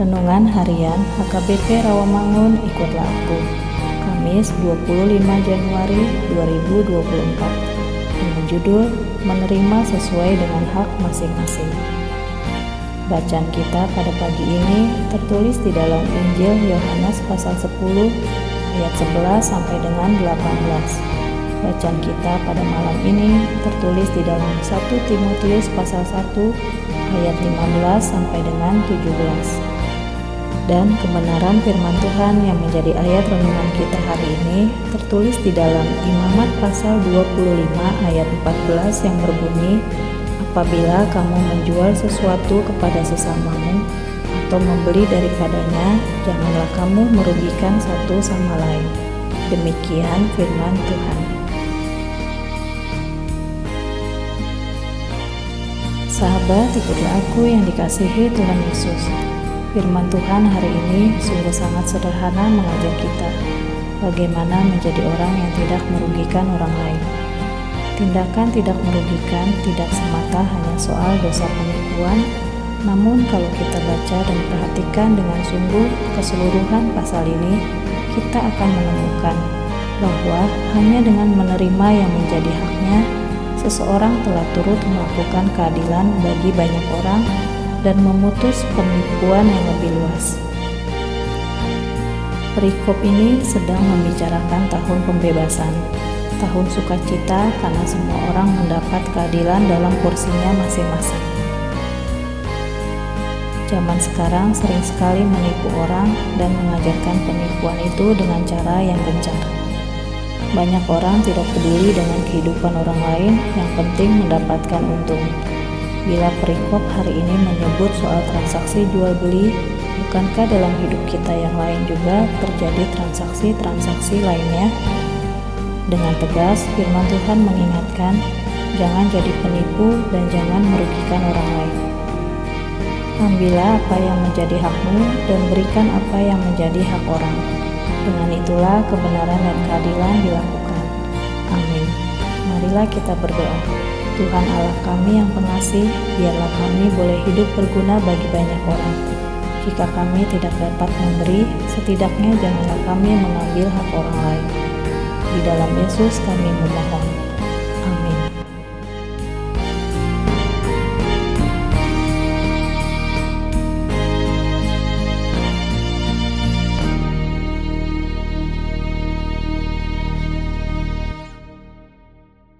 Renungan Harian HKBP Rawamangun Ikutlah Aku. Kamis 25 Januari 2024 Dengan judul Menerima sesuai dengan hak masing-masing. Bacaan kita pada pagi ini tertulis di dalam Injil Yohanes pasal 10 ayat 11 sampai dengan 18 Bacaan kita pada malam ini tertulis di dalam 1 Timotius pasal 1 ayat 15 sampai dengan 17. Dan kebenaran firman Tuhan yang menjadi ayat renungan kita hari ini tertulis di dalam Imamat pasal 25 ayat 14 yang berbunyi Apabila kamu menjual sesuatu kepada sesamamu atau membeli daripadanya, janganlah kamu merugikan satu sama lain. Demikian firman Tuhan. Sahabat, ikutlah aku yang dikasihi Tuhan Yesus. Firman Tuhan hari ini sungguh sangat sederhana mengajar kita bagaimana menjadi orang yang tidak merugikan orang lain. Tindakan tidak merugikan tidak semata hanya soal dosa penipuan, namun kalau kita baca dan perhatikan dengan sungguh keseluruhan pasal ini, kita akan menemukan bahwa hanya dengan menerima yang menjadi haknya seseorang telah turut melakukan keadilan bagi banyak orang dan memutus penipuan yang lebih luas. Perikop ini sedang membicarakan tahun pembebasan, tahun sukacita karena semua orang mendapat keadilan dalam porsinya masing-masing. Zaman sekarang sering sekali menipu orang dan mengajarkan penipuan itu dengan cara yang gencar. Banyak orang tidak peduli dengan kehidupan orang lain, yang penting mendapatkan untung. Bila perikop hari ini menyebut soal transaksi jual beli, bukankah dalam hidup kita yang lain juga terjadi transaksi-transaksi lainnya? Dengan tegas, firman Tuhan mengingatkan, jangan jadi penipu dan jangan merugikan orang lain. Ambillah apa yang menjadi hakmu dan berikan apa yang menjadi hak orang. Dengan itulah kebenaran dan keadilan dilakukan. Amin. Marilah kita berdoa. Tuhan Allah kami yang pengasih, biarlah kami boleh hidup berguna bagi banyak orang. Jika kami tidak dapat memberi, setidaknya janganlah kami mengambil hak orang lain. Di dalam Yesus kami memohon.